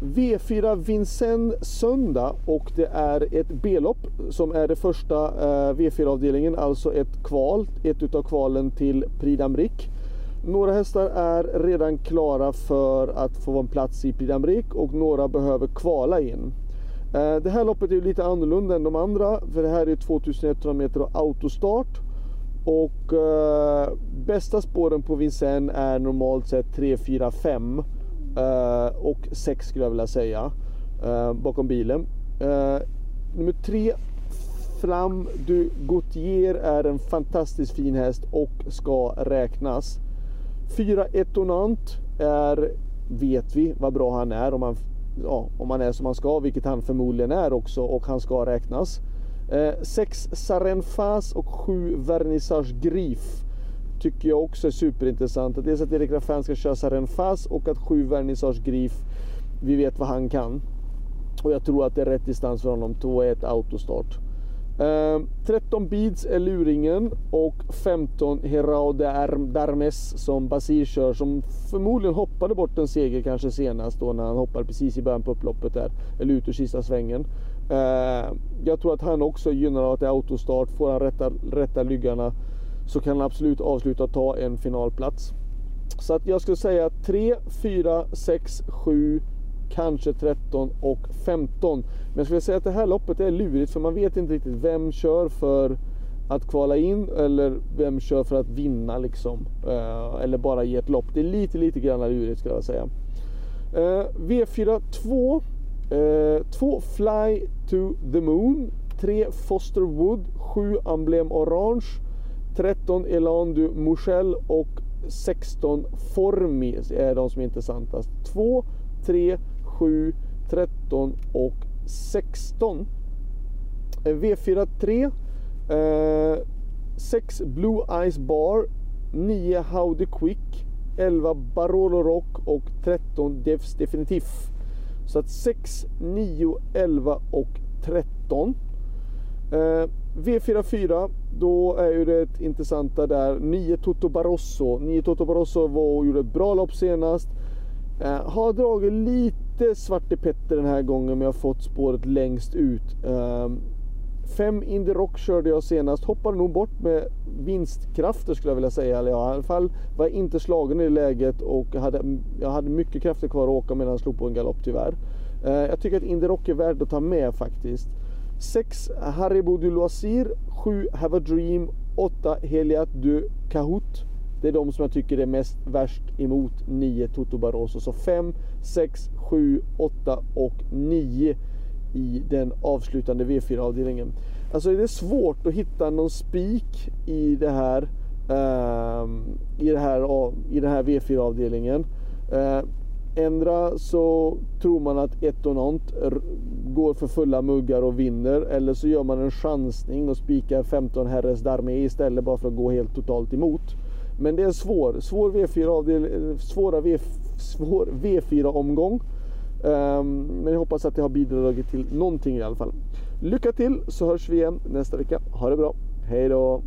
V4 Vincennes söndag och det är ett B-lopp som är det första eh, V4-avdelningen, alltså ett kval, ett utav kvalen till Prix d'Amérique. Några hästar är redan klara för att få en plats i Prix d'Amérique och några behöver kvala in. Eh, det här loppet är lite annorlunda än de andra för det här är 2100 meter och autostart. Och eh, bästa spåren på Vincennes är normalt sett 3, 4, 5 Eh, och sex skulle jag vilja säga eh, bakom bilen. Eh, nummer tre Flam du Gautier är en fantastiskt fin häst och ska räknas. Fyra Etonant är, vet vi vad bra han är om han, ja, om han är som han ska, vilket han förmodligen är också och han ska räknas. 6 eh, Sarenfas och 7 Vernissage Grif tycker jag också är superintressant. Dels att Erik Raffin ska köra Sarenfas och att sju Vernissage Grif, vi vet vad han kan. Och jag tror att det är rätt distans för honom, 2-1 autostart. Eh, 13 Beads är luringen och 15 Herao Darmes som Basir kör som förmodligen hoppade bort en seger kanske senast då när han hoppade precis i början på upploppet där. Eller ut ur sista svängen. Eh, jag tror att han också gynnar av att det är autostart. Får han rätta, rätta lyggarna så kan han absolut avsluta och ta en finalplats. Så att jag skulle säga 3, 4, 6, 7, kanske 13 och 15. Men jag skulle säga att det här loppet är lurigt för man vet inte riktigt vem kör för att kvala in eller vem kör för att vinna liksom. Eh, eller bara ge ett lopp. Det är lite, lite grann lurigt skulle jag säga. V4 2 2 Fly to the Moon, 3 Foster Wood, 7 Emblem Orange, 13 Elan du Mouchel och 16 Formi är de som är intressantast. 2, 3, 7, 13 och 16. V4 3. 6 Blue Eyes Bar, 9 Howdy Quick, 11 Barolo Rock och 13 Devs Definitiv. Så att 6, 9, 11 och 13. Eh, V44, då är ju det intressanta där 9 Toto Barroso. 9 Toto Barroso var och gjorde ett bra lopp senast. Eh, har dragit lite Svarte Petter den här gången men jag har fått spåret längst ut. Eh, Fem Indy Rock körde jag senast. Hoppade nog bort med vinstkrafter skulle jag vilja säga. Eller ja, i alla fall var jag inte slagen i det läget och jag hade, jag hade mycket krafter kvar att åka medan han slog på en galopp tyvärr. Eh, jag tycker att Indy Rock är värd att ta med faktiskt. 6 Haribo du Loisir, 7 Have a Dream, 8 Heliat du Kahoot. Det är de som jag tycker är mest värst emot 9 Toto Barroso. Så 5, 6, 7, 8 och 9 i den avslutande V4-avdelningen. Alltså det är svårt att hitta någon spik i det här ehm, i, det här, i den här V4-avdelningen. Uh, eh, Ändra så tror man att Etonant går för fulla muggar och vinner. Eller så gör man en chansning och spikar 15 herres Darmé istället bara för att gå helt totalt emot. Men det är svår, svår V4 svåra v, svår V4-omgång. Um, ehm, men jag hoppas att det har bidragit till någonting i alla fall. Lycka till så hörs vi igen nästa vecka. Ha det bra. Hej då!